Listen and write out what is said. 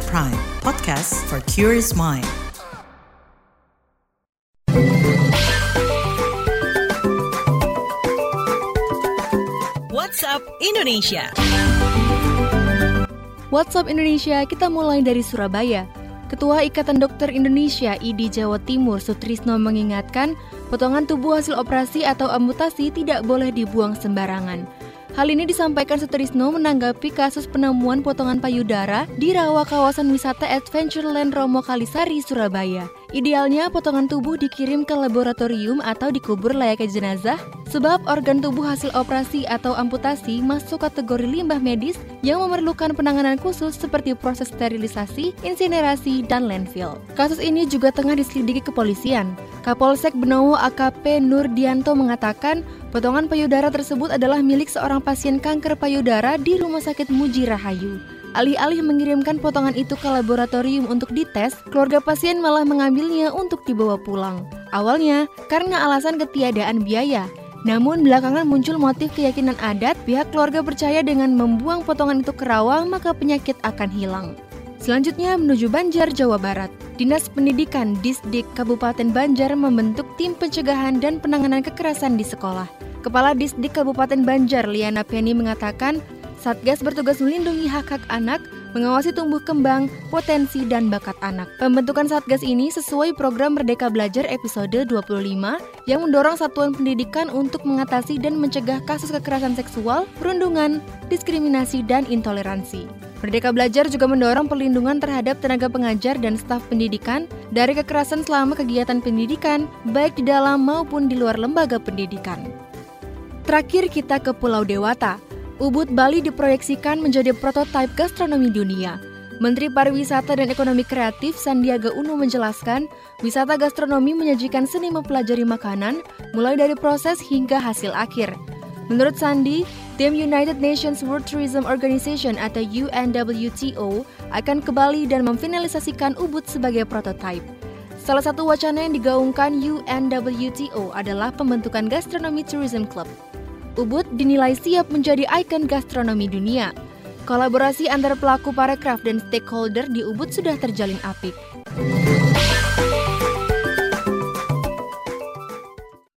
At Prime, podcast for curious mind. What's up Indonesia? What's up Indonesia, kita mulai dari Surabaya. Ketua Ikatan Dokter Indonesia ID Jawa Timur Sutrisno mengingatkan, potongan tubuh hasil operasi atau amputasi tidak boleh dibuang sembarangan. Hal ini disampaikan Sutrisno menanggapi kasus penemuan potongan payudara di rawa kawasan wisata Adventureland Romo Kalisari, Surabaya. Idealnya potongan tubuh dikirim ke laboratorium atau dikubur layaknya jenazah sebab organ tubuh hasil operasi atau amputasi masuk kategori limbah medis yang memerlukan penanganan khusus seperti proses sterilisasi, insinerasi, dan landfill. Kasus ini juga tengah diselidiki kepolisian. Kapolsek Benowo AKP Nurdianto mengatakan potongan payudara tersebut adalah milik seorang pasien kanker payudara di Rumah Sakit Muji Rahayu. Alih-alih mengirimkan potongan itu ke laboratorium untuk dites, keluarga pasien malah mengambilnya untuk dibawa pulang. Awalnya, karena alasan ketiadaan biaya, namun belakangan muncul motif keyakinan adat pihak keluarga percaya dengan membuang potongan itu ke rawa maka penyakit akan hilang. Selanjutnya menuju Banjar, Jawa Barat. Dinas Pendidikan Disdik Kabupaten Banjar membentuk tim pencegahan dan penanganan kekerasan di sekolah. Kepala Disdik Kabupaten Banjar, Liana Penny mengatakan, Satgas bertugas melindungi hak-hak anak, mengawasi tumbuh kembang, potensi, dan bakat anak. Pembentukan Satgas ini sesuai program Merdeka Belajar episode 25 yang mendorong satuan pendidikan untuk mengatasi dan mencegah kasus kekerasan seksual, perundungan, diskriminasi, dan intoleransi. Merdeka Belajar juga mendorong perlindungan terhadap tenaga pengajar dan staf pendidikan dari kekerasan selama kegiatan pendidikan, baik di dalam maupun di luar lembaga pendidikan. Terakhir kita ke Pulau Dewata. Ubud Bali diproyeksikan menjadi prototipe gastronomi dunia. Menteri Pariwisata dan Ekonomi Kreatif Sandiaga Uno menjelaskan, wisata gastronomi menyajikan seni mempelajari makanan, mulai dari proses hingga hasil akhir. Menurut Sandi, tim United Nations World Tourism Organization atau UNWTO akan ke Bali dan memfinalisasikan Ubud sebagai prototipe. Salah satu wacana yang digaungkan UNWTO adalah pembentukan Gastronomy Tourism Club. Ubud dinilai siap menjadi ikon gastronomi dunia. Kolaborasi antar pelaku parekraf dan stakeholder di Ubud sudah terjalin apik.